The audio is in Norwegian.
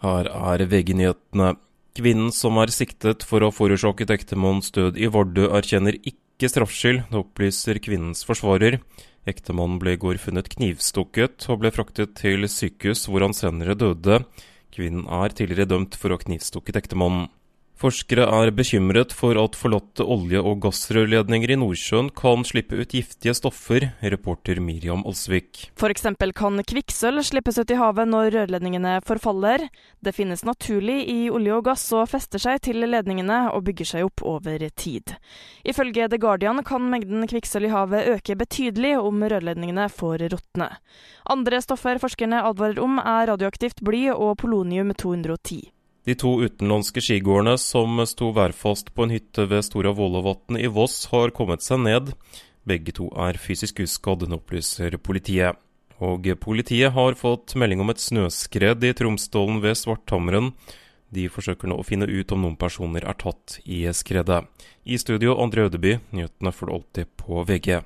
Her er VG-nyhetene. Kvinnen som er siktet for å ha forårsaket ektemannens død i Vardø, erkjenner ikke straffskyld. Det opplyser kvinnens forsvarer. Ektemannen ble i går funnet knivstukket og ble fraktet til sykehus, hvor han senere døde. Kvinnen er tidligere dømt for å ha knivstukket ektemannen. Forskere er bekymret for at forlatte olje- og gassrørledninger i Nordsjøen kan slippe ut giftige stoffer, reporter Miriam Alsvik. F.eks. kan kvikksølv slippes ut i havet når rørledningene forfaller. Det finnes naturlig i olje og gass og fester seg til ledningene og bygger seg opp over tid. Ifølge The Guardian kan mengden kvikksølv i havet øke betydelig om rørledningene får råtne. Andre stoffer forskerne advarer om er radioaktivt bly og polonium 210. De to utenlandske skigåerne som sto værfast på en hytte ved Stora Vålåvatn i Voss, har kommet seg ned. Begge to er fysisk uskadd, opplyser politiet. Og politiet har fått melding om et snøskred i Tromsdalen ved Svarthamren. De forsøker nå å finne ut om noen personer er tatt i skredet. I studio André Ødeby, nyhetene får du alltid på VG.